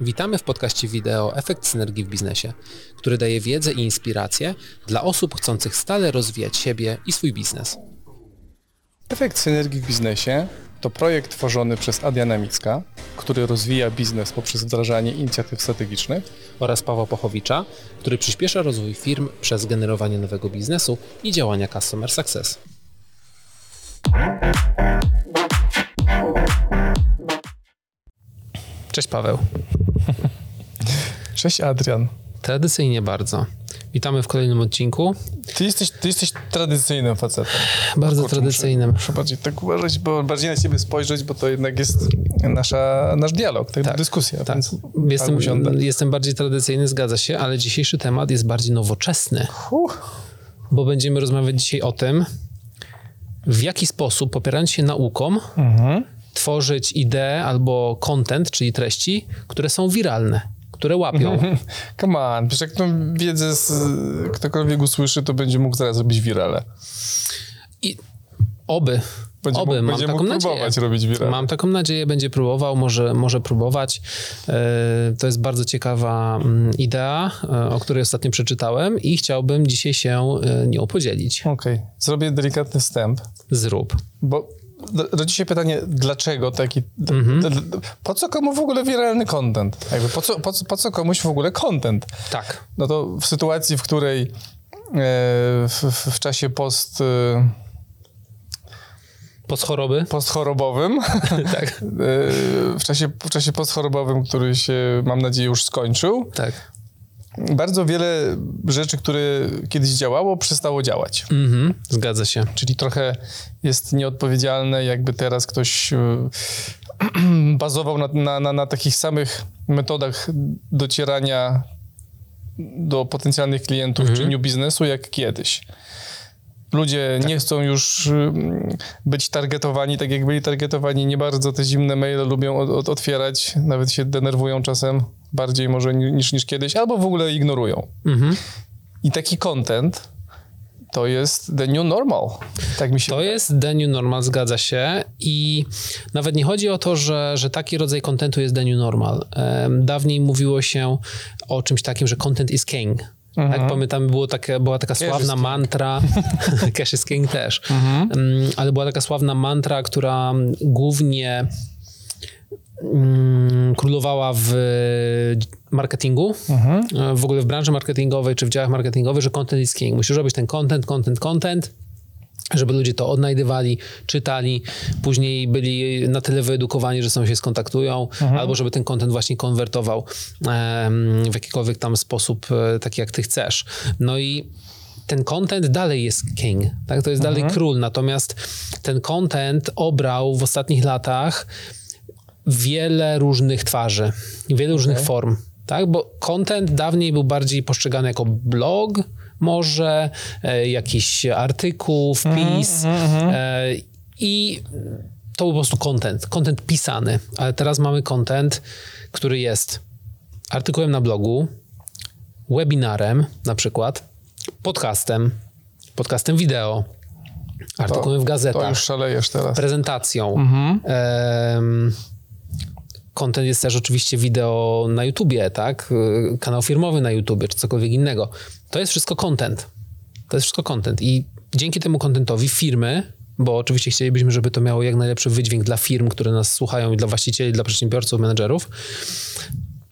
Witamy w podcaście wideo Efekt Synergii w Biznesie, który daje wiedzę i inspiracje dla osób chcących stale rozwijać siebie i swój biznes. Efekt Synergii w Biznesie to projekt tworzony przez Adriana Micka, który rozwija biznes poprzez wdrażanie inicjatyw strategicznych oraz Pawła Pochowicza, który przyspiesza rozwój firm przez generowanie nowego biznesu i działania Customer Success. Cześć Paweł. Cześć Adrian. Tradycyjnie bardzo. Witamy w kolejnym odcinku. Ty jesteś, ty jesteś tradycyjnym facetem. Bardzo Kurczę, tradycyjnym. Muszę, muszę, bardziej tak uważać, bo bardziej na ciebie spojrzeć, bo to jednak jest nasza, nasz dialog, tak, tak dyskusja. Tak. Jestem, jestem bardziej tradycyjny, zgadza się, ale dzisiejszy temat jest bardziej nowoczesny. Bo będziemy rozmawiać dzisiaj o tym, w jaki sposób, popierając się nauką, mhm tworzyć idee albo content, czyli treści, które są wiralne, które łapią. Come on, przecież jak tą wiedzę z, ktokolwiek usłyszy, to będzie mógł zaraz robić wirale. I oby. Będzie Oby, mógł, mam będzie taką mógł nadzieję. próbować robić wirale. Mam taką nadzieję, będzie próbował, może, może próbować. E, to jest bardzo ciekawa mm, idea, e, o której ostatnio przeczytałem i chciałbym dzisiaj się e, nią podzielić. Okej, okay. zrobię delikatny wstęp. Zrób. Bo rodzi się pytanie, dlaczego taki... Mhm. Po co komu w ogóle wiralny content? Jakby po, co, po, po co komuś w ogóle content? Tak. No to w sytuacji, w której e, w, w, czasie post... E, Postchoroby? Postchorobowym. tak. E, w, czasie, w czasie postchorobowym, który się, mam nadzieję, już skończył. Tak bardzo wiele rzeczy, które kiedyś działało, przestało działać. Mhm, zgadza się. Czyli trochę jest nieodpowiedzialne, jakby teraz ktoś e, bazował na, na, na, na takich samych metodach docierania do potencjalnych klientów mhm. czy new biznesu jak kiedyś. Ludzie tak. nie chcą już być targetowani, tak jak byli targetowani. Nie bardzo te zimne maile lubią od, od, otwierać, nawet się denerwują czasem bardziej może niż, niż kiedyś, albo w ogóle ignorują. Mhm. I taki content to jest the new normal. Tak mi się To wydaje. jest the new normal, zgadza się. I nawet nie chodzi o to, że, że taki rodzaj kontentu jest the new normal. Dawniej mówiło się o czymś takim, że content is king. Mhm. Tak, pamiętam, było takie, była taka Cash sławna mantra, Cash is King też, mhm. ale była taka sławna mantra, która głównie mm, królowała w marketingu, mhm. w ogóle w branży marketingowej czy w działach marketingowych, że content is king. Musisz robić ten content, content, content, żeby ludzie to odnajdywali, czytali, później byli na tyle wyedukowani, że są się skontaktują, mhm. albo żeby ten content właśnie konwertował w jakikolwiek tam sposób, e, taki jak ty chcesz. No i ten content dalej jest king, tak? To jest mhm. dalej król, natomiast ten content obrał w ostatnich latach wiele różnych twarzy, wiele różnych okay. form, tak? Bo content dawniej był bardziej postrzegany jako blog, może e, jakiś artykuł, wpis mm -hmm. e, i to był po prostu content, content pisany, ale teraz mamy content, który jest artykułem na blogu, webinarem na przykład, podcastem, podcastem wideo, artykułem to, w gazetach. To już szalejesz teraz. Prezentacją. Mhm. Content jest też oczywiście wideo na YouTubie, tak? Kanał firmowy na YouTubie, czy cokolwiek innego. To jest wszystko content. To jest wszystko content. I dzięki temu contentowi firmy, bo oczywiście chcielibyśmy, żeby to miało jak najlepszy wydźwięk dla firm, które nas słuchają i dla właścicieli, dla przedsiębiorców, menedżerów,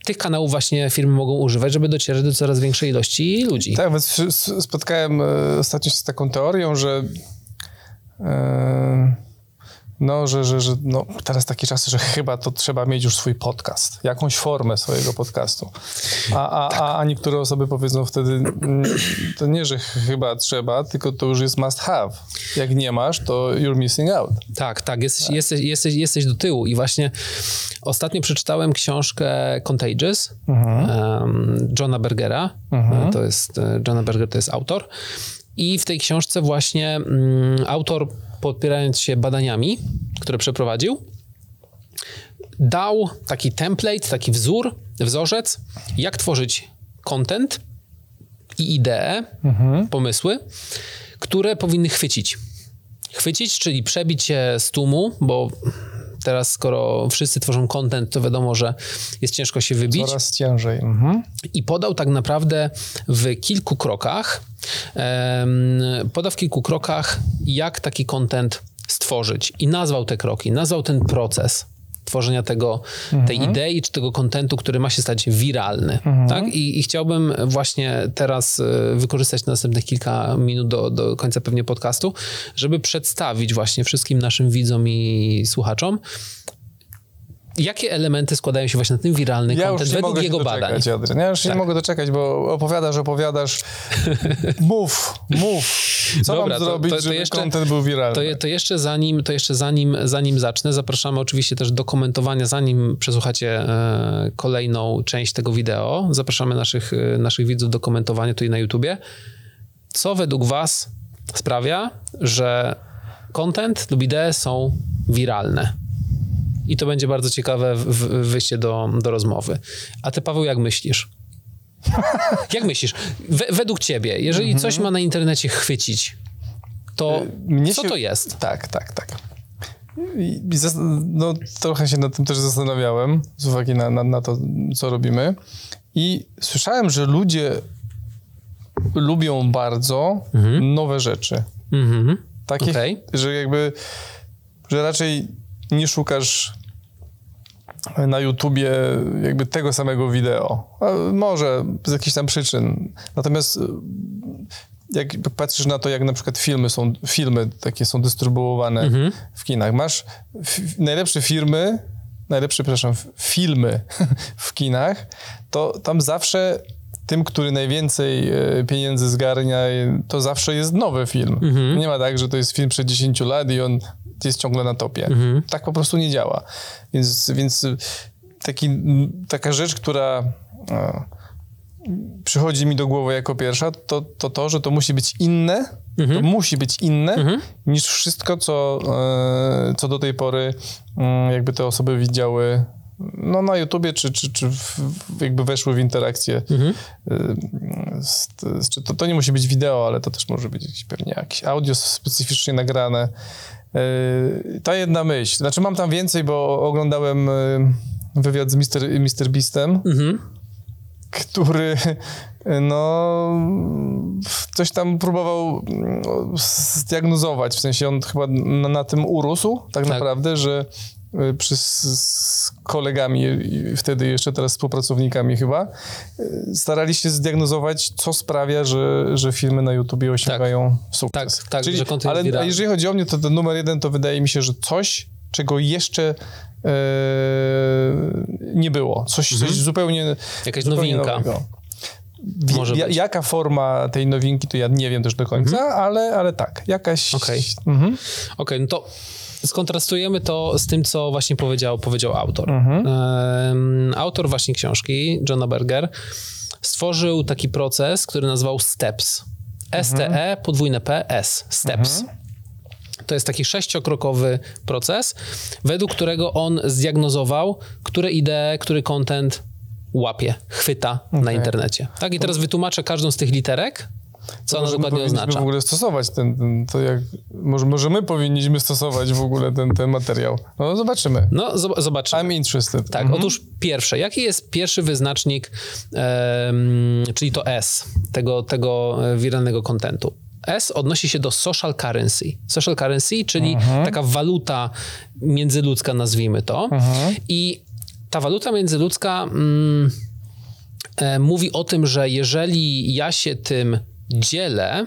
tych kanałów właśnie firmy mogą używać, żeby docierać do coraz większej ilości ludzi. Tak, więc spotkałem e, ostatnio się z taką teorią, że yy no, że, że, że no, teraz takie czasy, że chyba to trzeba mieć już swój podcast, jakąś formę swojego podcastu. A, a, a, a niektóre osoby powiedzą wtedy, mm, to nie, że chyba trzeba, tylko to już jest must have. Jak nie masz, to you're missing out. Tak, tak, jesteś, tak. Jesteś, jesteś, jesteś do tyłu i właśnie ostatnio przeczytałem książkę Contagious mhm. um, Johna Bergera. Mhm. To jest, e, Johna Berger to jest autor. I w tej książce właśnie um, autor podpierając się badaniami, które przeprowadził, dał taki template, taki wzór, wzorzec, jak tworzyć content i idee, mhm. pomysły, które powinny chwycić. Chwycić, czyli przebić się z tłumu, bo teraz skoro wszyscy tworzą content, to wiadomo, że jest ciężko się wybić. Coraz ciężej. Mhm. I podał tak naprawdę w kilku krokach, podał w kilku krokach, jak taki content stworzyć. I nazwał te kroki, nazwał ten proces tworzenia tego, tej idei czy tego kontentu, który ma się stać wiralny. Tak? I, I chciałbym właśnie teraz e, wykorzystać następnych kilka minut do, do końca pewnie podcastu, żeby przedstawić właśnie wszystkim naszym widzom i słuchaczom, jakie elementy składają się właśnie na ten wiralny Ja content według jego badań. doczekać, Adrian. Ja już Tak. nie mogę doczekać, bo opowiadasz, opowiadasz. mów, mów. Co Dobra, mam to- zrobić, to- to żeby jeszcze- content był wiralny? To, to jeszcze zanim, to jeszcze zanim, zanim zacznę, zapraszamy oczywiście też do komentowania, zanim przesłuchacie e, kolejną część tego wideo. Zapraszamy naszych, e, naszych widzów do komentowania tutaj na YouTubie. Co według Was sprawia, że content lub idee są wiralne? I to będzie bardzo ciekawe wyjście do, do rozmowy. A ty, Paweł, jak myślisz? jak myślisz? We, według ciebie, jeżeli coś ma na internecie chwycić, to Mnie co się- to jest? Tak, tak, tak. No, trochę się nad tym też zastanawiałem z uwagi na, na, na to, co robimy. I słyszałem, że ludzie lubią bardzo nowe rzeczy. Mhm. Takich, Okej. że jakby, że raczej nie szukasz na YouTubie jakby tego samego wideo. Może z jakichś tam przyczyn. Natomiast y, jak patrzysz na to, jak na przykład filmy są, filmy takie są dystrybuowane Mhm. w kinach. Masz najlepsze firmy, najlepsze, przepraszam, filmy w kinach, to tam zawsze tym, który najwięcej e, pieniędzy zgarnia, e, to zawsze jest nowy film. Mhm. Nie ma tak, że to jest film przed 10 lat i on jest ciągle na topie. Mhm. Tak po prostu nie działa. Więc, więc taki, taka rzecz, która e, przychodzi mi do głowy jako pierwsza, to to, to że to musi być inne, Mhm. to musi być inne niż wszystko, co, e, co do tej pory mm, jakby te osoby widziały no, na YouTubie, czy, czy, czy w, jakby weszły w interakcję. Mhm. e, Z, z, czy to, to nie musi być wideo, ale to też może być pewnie jakieś audio specyficznie nagrane. E, Ta jedna myśl. Znaczy mam tam więcej, bo oglądałem e, wywiad z Mr. Mr. Beastem Mhm. który no coś tam próbował no, zdiagnozować, w sensie on chyba na, na tym urósł tak, Tak. naprawdę, że przy, z, kolegami i wtedy jeszcze teraz współpracownikami chyba y, starali się zdiagnozować, co sprawia, że, że filmy na YouTubie osiągają sukces. Tak, tak, Czyli, że ale wiralny. jeżeli chodzi o mnie, to ten numer jeden to wydaje mi się, że coś, czego jeszcze e, nie było. Coś, coś zupełnie Mhm. Jakaś zupełnie nowinka. nowego. Wie- Może ja, jaka forma tej nowinki, to ja nie wiem też do końca, ale, ale tak, jakaś... Okej. Mhm. Okej, no to skontrastujemy to z tym, co właśnie powiedział, powiedział autor. Mhm. Autor właśnie książki, Johna Berger, stworzył taki proces, który nazwał STEPS. S-T-E, podwójne P, S. STEPS. To jest taki sześciokrokowy proces, według którego on zdiagnozował, które idee, który content łapie, chwyta na Okej. internecie. Tak, i teraz wytłumaczę każdą z tych literek, co my dokładnie powinniśmy oznacza. w ogóle stosować ten, ten to jak... Może, może my powinniśmy stosować w ogóle ten, ten materiał. No zobaczymy. No, zob- zobaczymy. I'm interested. Tak, otóż pierwsze, jaki jest pierwszy wyznacznik, em, czyli to S, tego, tego e, wiralnego kontentu? S odnosi się do social currency. Social currency, czyli taka waluta międzyludzka, nazwijmy to. I ta waluta międzyludzka mm, e, mówi o tym, że jeżeli ja się tym dzielę,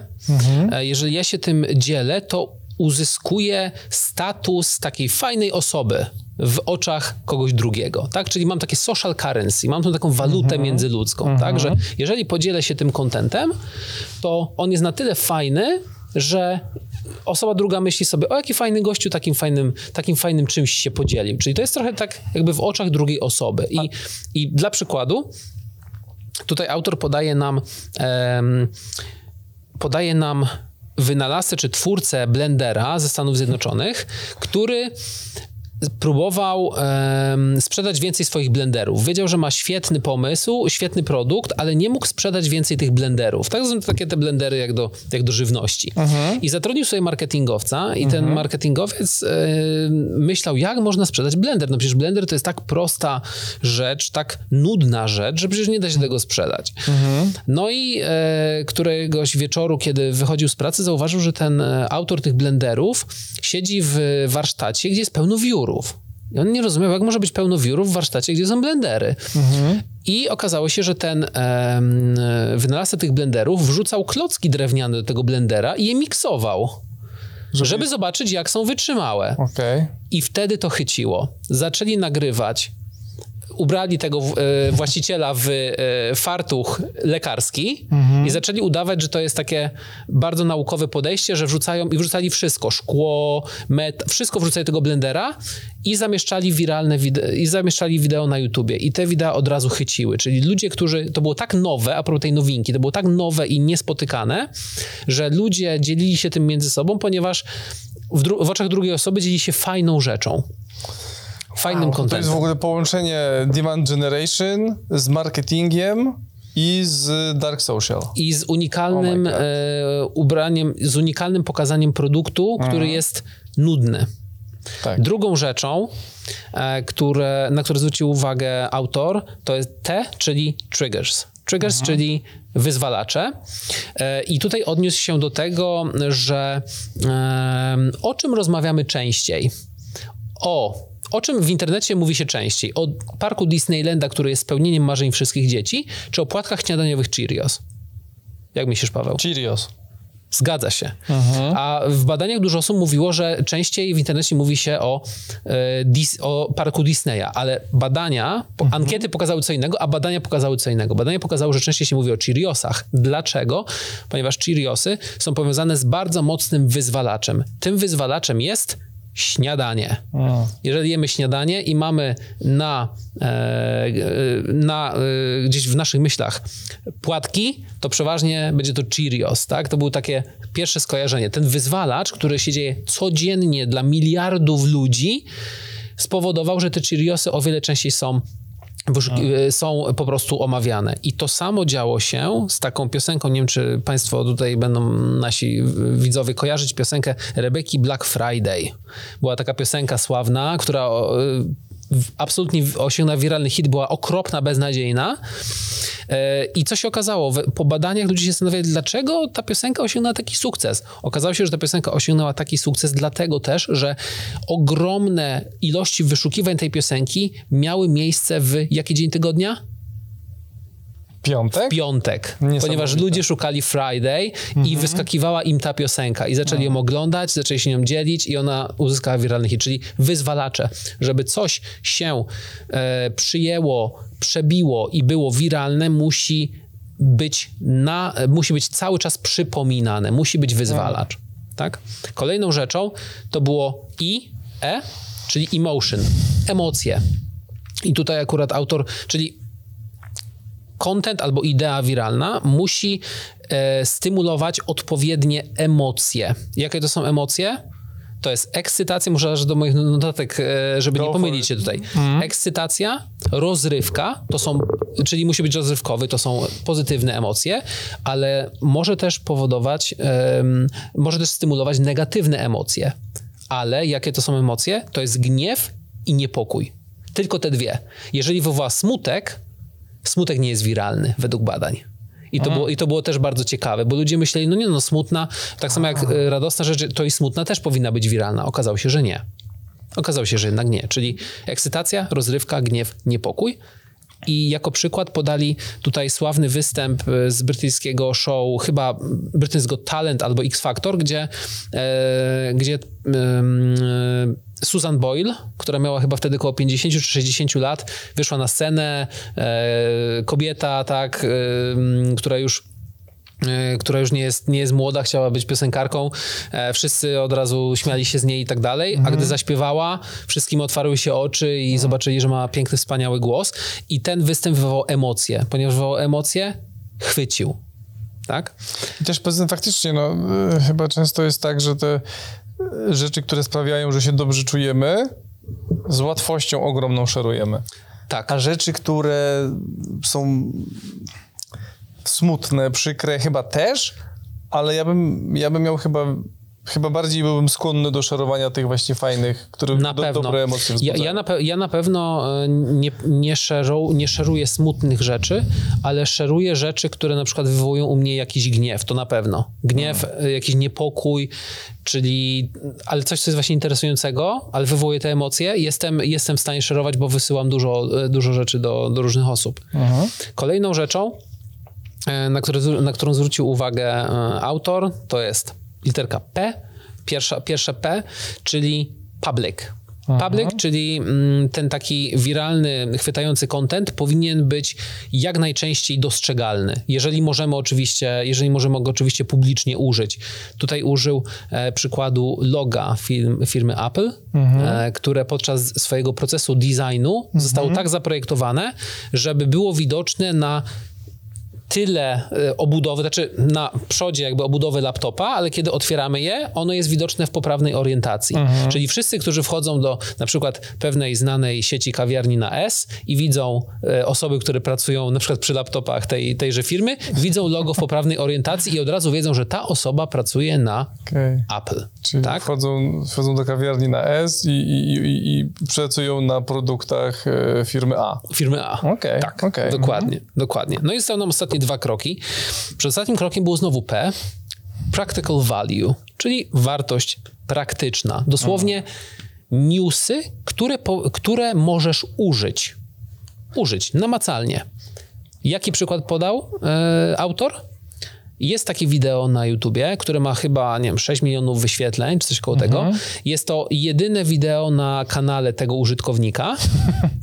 e, jeżeli ja się tym dzielę, to uzyskuję status takiej fajnej osoby w oczach kogoś drugiego, tak? Czyli mam takie social currency, mam tą taką walutę międzyludzką, tak? Że jeżeli podzielę się tym kontentem, to on jest na tyle fajny, że osoba druga myśli sobie, o jaki fajny gościu takim fajnym, takim fajnym czymś się podzielił. Czyli to jest trochę tak jakby w oczach drugiej osoby. I, i dla przykładu, tutaj autor podaje nam, podaje nam wynalazcę czy twórcę blendera ze Stanów Zjednoczonych, który próbował em, sprzedać więcej swoich blenderów. Wiedział, że ma świetny pomysł, świetny produkt, ale nie mógł sprzedać więcej tych blenderów. Tak są takie te blendery jak do, jak do żywności. I zatrudnił sobie marketingowca i ten marketingowiec e, myślał, jak można sprzedać blender. No przecież blender to jest tak prosta rzecz, tak nudna rzecz, że przecież nie da się tego sprzedać. No i e, któregoś wieczoru, kiedy wychodził z pracy, zauważył, że ten e, autor tych blenderów siedzi w warsztacie, gdzie jest pełno wiórów. I on nie rozumiał, jak może być pełno wiórów w warsztacie, gdzie są blendery. I okazało się, że ten em, wynalazca tych blenderów wrzucał klocki drewniane do tego blendera i je miksował, żeby, zobaczyć, jak są wytrzymałe. Okej. I wtedy to chyciło. Zaczęli nagrywać. Ubrali tego e, właściciela w e, fartuch lekarski i zaczęli udawać, że to jest takie bardzo naukowe podejście, że wrzucają i wrzucali wszystko, szkło, met, wszystko wrzucali tego blendera i zamieszczali wiralne wideo, i zamieszczali wideo na YouTubie. I te wideo od razu chyciły, czyli ludzie, którzy, to było tak nowe, a propos tej nowinki, to było tak nowe i niespotykane, że ludzie dzielili się tym między sobą, ponieważ w, w oczach drugiej osoby dzieli się fajną rzeczą. Fajnym To jest kontentem. w ogóle połączenie demand generation z marketingiem i z dark social. I z unikalnym Oh e, ubraniem, z unikalnym pokazaniem produktu, który jest nudny. Tak. Drugą rzeczą, e, które, na które zwrócił uwagę autor, to jest T, czyli triggers. Triggers, czyli wyzwalacze. E, I tutaj odniósł się do tego, że e, o czym rozmawiamy częściej? O. O czym w internecie mówi się częściej? O parku Disneylanda, który jest spełnieniem marzeń wszystkich dzieci, czy o płatkach śniadaniowych Cheerios? Jak myślisz, Paweł? Cheerios. Zgadza się. A w badaniach dużo osób mówiło, że częściej w internecie mówi się o, e, Dis, o parku Disneya, ale badania, po, ankiety pokazały co innego, a badania pokazały co innego. Badania pokazały, że częściej się mówi o Cheeriosach. Dlaczego? Ponieważ Cheeriosy są powiązane z bardzo mocnym wyzwalaczem. Tym wyzwalaczem jest śniadanie. Jeżeli jemy śniadanie i mamy na, e, e, na, e, gdzieś w naszych myślach płatki, to przeważnie będzie to Cheerios, tak? To było takie pierwsze skojarzenie. Ten wyzwalacz, który się dzieje codziennie dla miliardów ludzi, spowodował, że te Cheeriosy o wiele częściej są są po prostu omawiane. I to samo działo się z taką piosenką, nie wiem czy państwo tutaj będą nasi widzowie kojarzyć piosenkę Rebeki Black Friday. Była taka piosenka sławna, która w- absolutnie osiągnęła wiralny hit, była okropna, beznadziejna. E, I co się okazało? Po badaniach ludzie się zastanawiali, dlaczego ta piosenka osiągnęła taki sukces. Okazało się, że ta piosenka osiągnęła taki sukces dlatego też, że ogromne ilości wyszukiwań tej piosenki miały miejsce w jaki dzień tygodnia? Piątek? Piątek. Niesamowite. Ponieważ ludzie szukali Friday i wyskakiwała im ta piosenka i zaczęli ją oglądać, zaczęli się nią dzielić i ona uzyskała wiralny hit, czyli wyzwalacze. Żeby coś się e, przyjęło, przebiło i było wiralne, musi być, na, musi być cały czas przypominane, musi być wyzwalacz. Tak? Kolejną rzeczą to było I, E, czyli emotion, emocje. I tutaj akurat autor, czyli content albo idea wiralna musi e, stymulować odpowiednie emocje. Jakie to są emocje? To jest ekscytacja, muszę aż do moich notatek, e, żeby Go nie pomylić się tutaj. Ekscytacja, rozrywka, to są, czyli musi być rozrywkowy, to są pozytywne emocje, ale może też powodować, może też stymulować negatywne emocje. Ale jakie to są emocje? To jest gniew i niepokój. Tylko te dwie. Jeżeli wywoła smutek, smutek nie jest wiralny według badań. I to, było, I to było też bardzo ciekawe, bo ludzie myśleli, no nie no, smutna, tak samo jak e, radosna rzecz, to i smutna też powinna być wiralna. Okazało się, że nie. Okazało się, że jednak nie. Czyli ekscytacja, rozrywka, gniew, niepokój. I jako przykład podali tutaj sławny występ e, z brytyjskiego show, chyba Got Talent albo X Factor, gdzie, e, gdzie e, Susan Boyle, która miała chyba wtedy około 50 czy 60 lat, wyszła na scenę, e, kobieta, tak, która już która już nie jest, nie jest młoda, chciała być piosenkarką. E, wszyscy od razu śmiali się z niej i tak dalej, a gdy zaśpiewała, wszystkim otwarły się oczy i zobaczyli, że ma piękny, wspaniały głos. I ten występ wywołał emocje. Ponieważ wywołał emocje, chwycił. Tak? I też poza tym faktycznie, no, y, chyba często jest tak, że te rzeczy, które sprawiają, że się dobrze czujemy, z łatwością ogromną szerujemy. Tak. A rzeczy, które są smutne, przykre, chyba też, ale ja bym, ja bym miał chyba Chyba bardziej byłbym skłonny do szerowania tych właśnie fajnych, które Na do, pewno. dobre emocje Ja, wzbudzają. ja, na, pe- ja na pewno e, nie, nie, szerzą, nie szeruję smutnych rzeczy, ale szeruję rzeczy, które na przykład wywołują u mnie jakiś gniew, to na pewno. Gniew, e, jakiś niepokój, czyli, ale coś, co jest właśnie interesującego, ale wywołuje te emocje. Jestem, jestem w stanie szerować, bo wysyłam dużo, e, dużo rzeczy do, do różnych osób. Kolejną rzeczą, na, które, na którą zwrócił uwagę e, autor, to jest literka P, pierwsza, pierwsze P, czyli public. Public, czyli mm, ten taki wiralny, chwytający content powinien być jak najczęściej dostrzegalny. Jeżeli możemy oczywiście, jeżeli możemy go oczywiście publicznie użyć. Tutaj użył e, przykładu loga firm, firmy Apple, e, które podczas swojego procesu designu zostało tak zaprojektowane, żeby było widoczne na tyle e, obudowy, znaczy na przodzie jakby obudowy laptopa, ale kiedy otwieramy je, ono jest widoczne w poprawnej orientacji. Czyli wszyscy, którzy wchodzą do na przykład pewnej znanej sieci kawiarni na S i widzą e, osoby, które pracują na przykład przy laptopach tej, tejże firmy, widzą logo w poprawnej orientacji i od razu wiedzą, że ta osoba pracuje na Okej. Apple. Czyli tak? wchodzą, wchodzą do kawiarni na S i, i, i, i pracują na produktach e, firmy A. Firmy A. Okej, Tak, okej. dokładnie, dokładnie. No i zostały nam ostatnie dwa kroki. Przed ostatnim krokiem było znowu P, practical value, czyli wartość praktyczna. Dosłownie newsy, które, po, które możesz użyć. Użyć namacalnie. Jaki przykład podał e, autor? Jest takie wideo na YouTubie, które ma chyba, nie wiem, 6 milionów wyświetleń, czy coś koło tego. Jest to jedyne wideo na kanale tego użytkownika.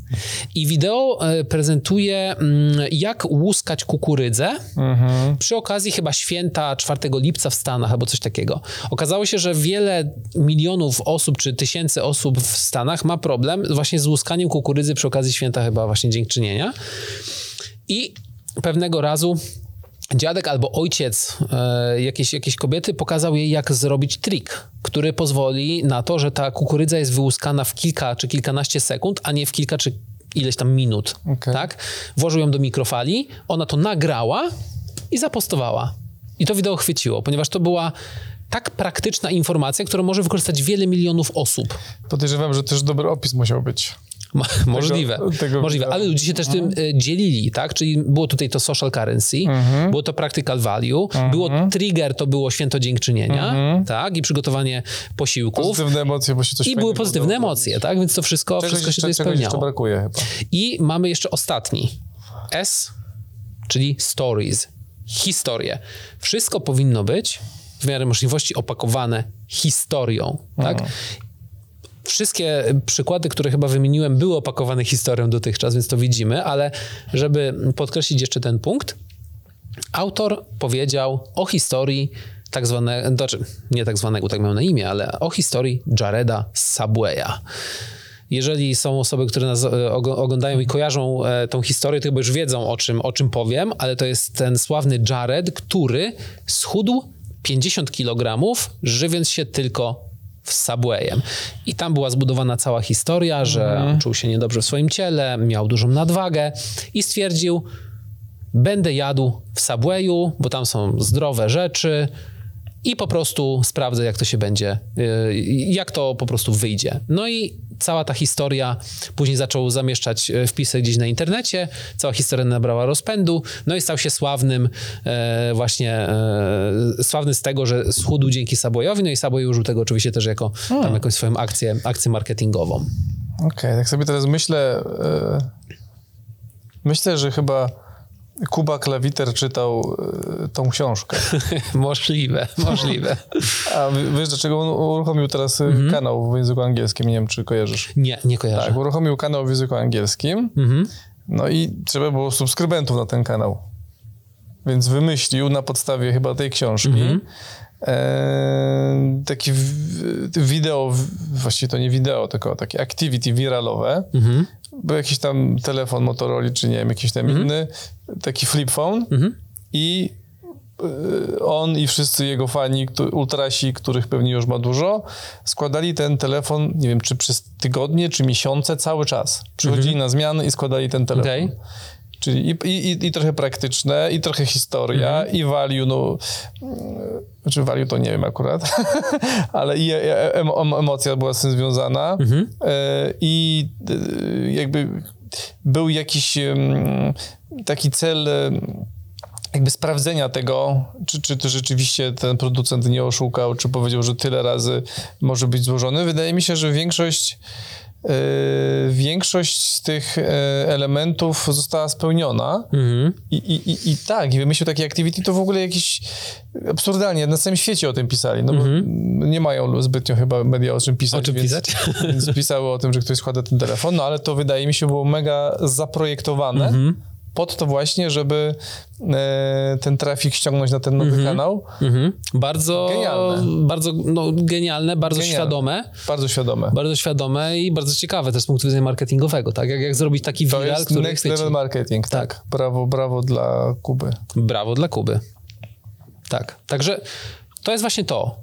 I wideo e, prezentuje, mm, jak łuskać kukurydzę przy okazji chyba święta 4 lipca w Stanach albo coś takiego. Okazało się, że wiele milionów osób czy tysięcy osób w Stanach ma problem właśnie z łuskaniem kukurydzy przy okazji święta chyba właśnie dziękczynienia. I pewnego razu dziadek albo ojciec e, jakiejś, jakiejś kobiety pokazał jej, jak zrobić trik, który pozwoli na to, że ta kukurydza jest wyłuskana w kilka czy kilkanaście sekund, a nie w kilka czy ileś tam minut. Okej. Tak? Włożył ją do mikrofali, ona to nagrała i zapostowała. I to wideo chwyciło, ponieważ to była tak praktyczna informacja, którą może wykorzystać wiele milionów osób. Podejrzewam, że też dobry opis musiał być. Mo- Możliwe, tego możliwe, ale ludzie się też tym e, dzielili, tak? Czyli było tutaj to social currency, było to practical value, było trigger, to było święto dziękczynienia, tak? I przygotowanie posiłków. Pozytywne emocje, bo się coś I były pozytywne emocje, tak? Więc to wszystko, Czegoś, wszystko się tutaj czegoś jeszcze spełniało. brakuje chyba. I mamy jeszcze ostatni. S, czyli stories. Historie. Wszystko powinno być w miarę możliwości opakowane historią, tak? Wszystkie przykłady, które chyba wymieniłem, były opakowane historią dotychczas, więc to widzimy, ale żeby podkreślić jeszcze ten punkt, autor powiedział o historii tak zwanego, znaczy nie tak zwanego, tak miał na imię, ale o historii Jareda Subwaya. Jeżeli są osoby, które nas e, oglądają i kojarzą e, tą historię, to chyba już wiedzą o czym, o czym powiem, ale to jest ten sławny Jared, który schudł 50 kg, żywiąc się tylko w Subwayem. I tam była zbudowana cała historia, że czuł się niedobrze w swoim ciele, miał dużą nadwagę i stwierdził, będę jadł w Subwayu, bo tam są zdrowe rzeczy i po prostu sprawdzę, jak to się będzie, yy, jak to po prostu wyjdzie. No i cała ta historia, później zaczął zamieszczać e, wpisy gdzieś na internecie, cała historia nabrała rozpędu, no i stał się sławnym e, właśnie, e, sławny z tego, że schudł dzięki Subwayowi, no i Subway użył tego oczywiście też jako tam jakąś swoją akcję, akcję marketingową. Okej, tak sobie teraz myślę. Myślę, że chyba Kuba Klawiter czytał e, tą książkę. możliwe, możliwe. A wi- wiesz, dlaczego on uruchomił teraz e, Mhm. kanał w języku angielskim? Nie wiem, czy kojarzysz. Nie, nie kojarzę. Tak, uruchomił kanał w języku angielskim. Mhm. No i trzeba było subskrybentów na ten kanał. Więc wymyślił na podstawie chyba tej książki Mhm. e, taki w- wideo, właściwie to nie wideo, tylko takie activity wiralowe. Mhm. Był jakiś tam telefon Motorola, czy nie wiem, jakiś tam inny, taki flip phone Mhm. i y, on i wszyscy jego fani, ultrasi, których pewnie już ma dużo, składali ten telefon, nie wiem, czy przez tygodnie, czy miesiące, cały czas. Przychodzili na zmiany i składali ten telefon. Okej. Czyli i, i, i trochę praktyczne, i trochę historia, i value, no, mm, znaczy value to nie wiem akurat, ale i e- em, emocja była z tym związana. E, i e, jakby był jakiś taki cel jakby sprawdzenia tego, czy, czy to rzeczywiście ten producent nie oszukał, czy powiedział, że tyle razy może być złożony. Wydaje mi się, że większość e, większość z tych e, elementów została spełniona. Mhm. I, i, i, tak, i wymyślił takie activity, to w ogóle jakieś absurdalnie, na całym świecie o tym pisali, no bo nie mają zbytnio chyba media o czym pisać. O czym więc, pisać? Więc pisały o tym, że ktoś składa ten telefon, no ale to wydaje mi się było mega zaprojektowane Mhm. Pod to właśnie, żeby e, ten trafik ściągnąć na ten nowy kanał. Mhm. Bardzo, Genialne. bardzo no, genialne, bardzo Genialne. świadome. Bardzo świadome. Bardzo świadome i bardzo ciekawe też z punktu widzenia marketingowego, tak? Jak, jak zrobić taki To viral, jest który next chwyci. level marketing, tak. Tak. Brawo, brawo dla Kuby. Brawo dla Kuby. Tak. Także to jest właśnie to.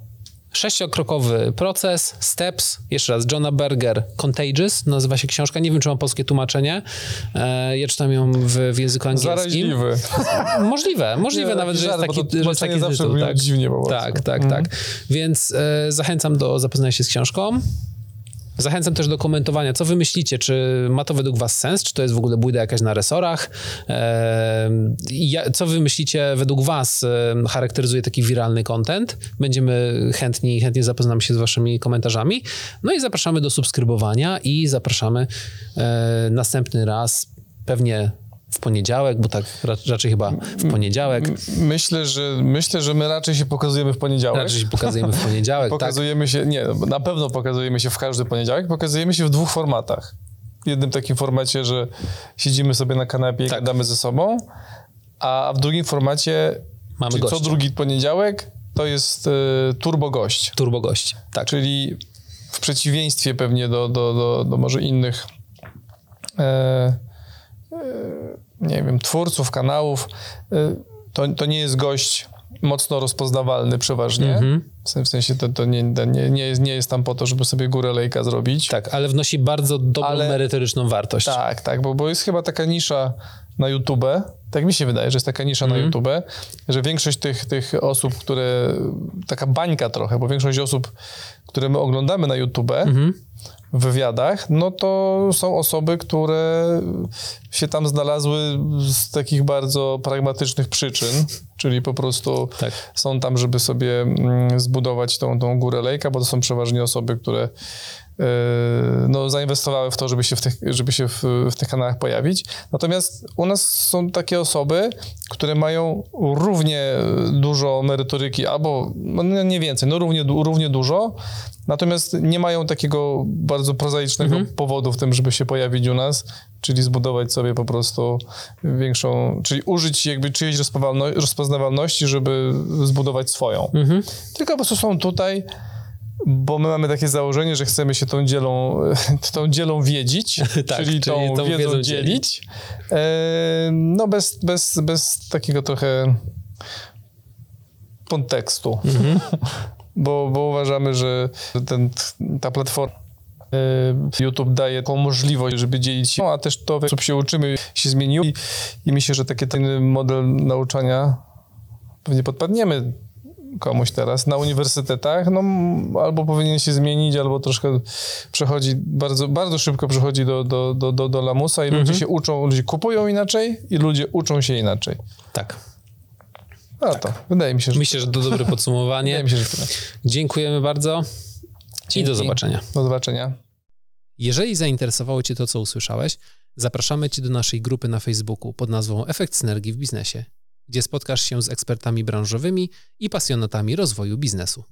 Sześciokrokowy proces, steps, jeszcze raz, Johna Berger, Contagious, nazywa się książka, nie wiem, czy mam polskie tłumaczenie, e, ja czytam ją w, w języku angielskim. Zaraźliwy. Możliwe, możliwe Nie, nawet, że jest taki, to że jest taki zawsze tytuł. Tak, dziwnie po prostu. tak, tak, Mhm. tak. Więc e, zachęcam do zapoznania się z książką. Zachęcam też do komentowania, co wy myślicie, czy ma to według was sens, czy to jest w ogóle bójda jakaś na resorach, e, ja, co wy myślicie według was charakteryzuje taki wiralny content. Będziemy chętni, chętnie zapoznamy się z waszymi komentarzami. No i zapraszamy do subskrybowania i zapraszamy e, następny raz, pewnie w poniedziałek, bo tak ra, raczej chyba w poniedziałek. Myślę, że myślę, że my raczej się pokazujemy w poniedziałek. Raczej się pokazujemy w poniedziałek, tak? Pokazujemy się, nie, na pewno pokazujemy się w każdy poniedziałek, pokazujemy się w dwóch formatach. W jednym takim formacie, że siedzimy sobie na kanapie i Tak. gadamy ze sobą, a w drugim formacie, Mamy co drugi poniedziałek, to jest e, turbo gość. Turbo gość, tak. Czyli w przeciwieństwie pewnie do, do, do, do może innych e, e, nie wiem, twórców, kanałów, e, to, to nie jest gość mocno rozpoznawalny przeważnie. Mhm. W sen- W sensie to, to nie, to nie, nie, jest, nie jest tam po to, żeby sobie górę lejka zrobić. Tak, ale wnosi bardzo dobrą Ale- merytoryczną wartość. Tak, tak, bo, bo jest chyba taka nisza na YouTube, tak mi się wydaje, że jest taka nisza na YouTube, że większość tych, tych osób, które, taka bańka trochę, bo większość osób, które my oglądamy na YouTube w wywiadach, no to są osoby, które się tam znalazły z takich bardzo pragmatycznych przyczyn, czyli po prostu Tak. są tam, żeby sobie mm, zbudować tą, tą górę lejka, bo to są przeważnie osoby, które no, zainwestowały w to, żeby się, w tych, żeby się w, w tych kanałach pojawić. Natomiast u nas są takie osoby, które mają równie dużo merytoryki, albo no, nie nie więcej, no równie, równie dużo, natomiast nie mają takiego bardzo prozaicznego powodu w tym, żeby się pojawić u nas, czyli zbudować sobie po prostu większą, czyli użyć jakby czyjejś rozpoznawalno- rozpoznawalności, żeby zbudować swoją. Tylko po prostu są tutaj, bo my mamy takie założenie, że chcemy się tą dzielą, tą dzielą wiedzić, Tak, czyli, tą, czyli tą wiedzą, wiedzą dzielić. E, no bez, bez, bez takiego trochę kontekstu. Bo, bo uważamy, że ten, ta platforma e, YouTube daje taką możliwość, żeby dzielić się, no, a też to, w co się uczymy, się zmieniło i, i myślę, że taki ten model nauczania pewnie podpadniemy komuś teraz na uniwersytetach, no albo powinien się zmienić, albo troszkę przechodzi, bardzo, bardzo szybko przechodzi do, do, do, do, do lamusa i ludzie się uczą, ludzie kupują inaczej i ludzie uczą się inaczej. Tak. No to, wydaje mi się, że, Myślę, że to dobre podsumowanie. wydaje mi się, że tyle. Dziękujemy bardzo i Dzięki. do zobaczenia. Do zobaczenia. Jeżeli zainteresowało Cię to, co usłyszałeś, zapraszamy Cię do naszej grupy na Facebooku pod nazwą Efekt Synergii w Biznesie, gdzie spotkasz się z ekspertami branżowymi i pasjonatami rozwoju biznesu.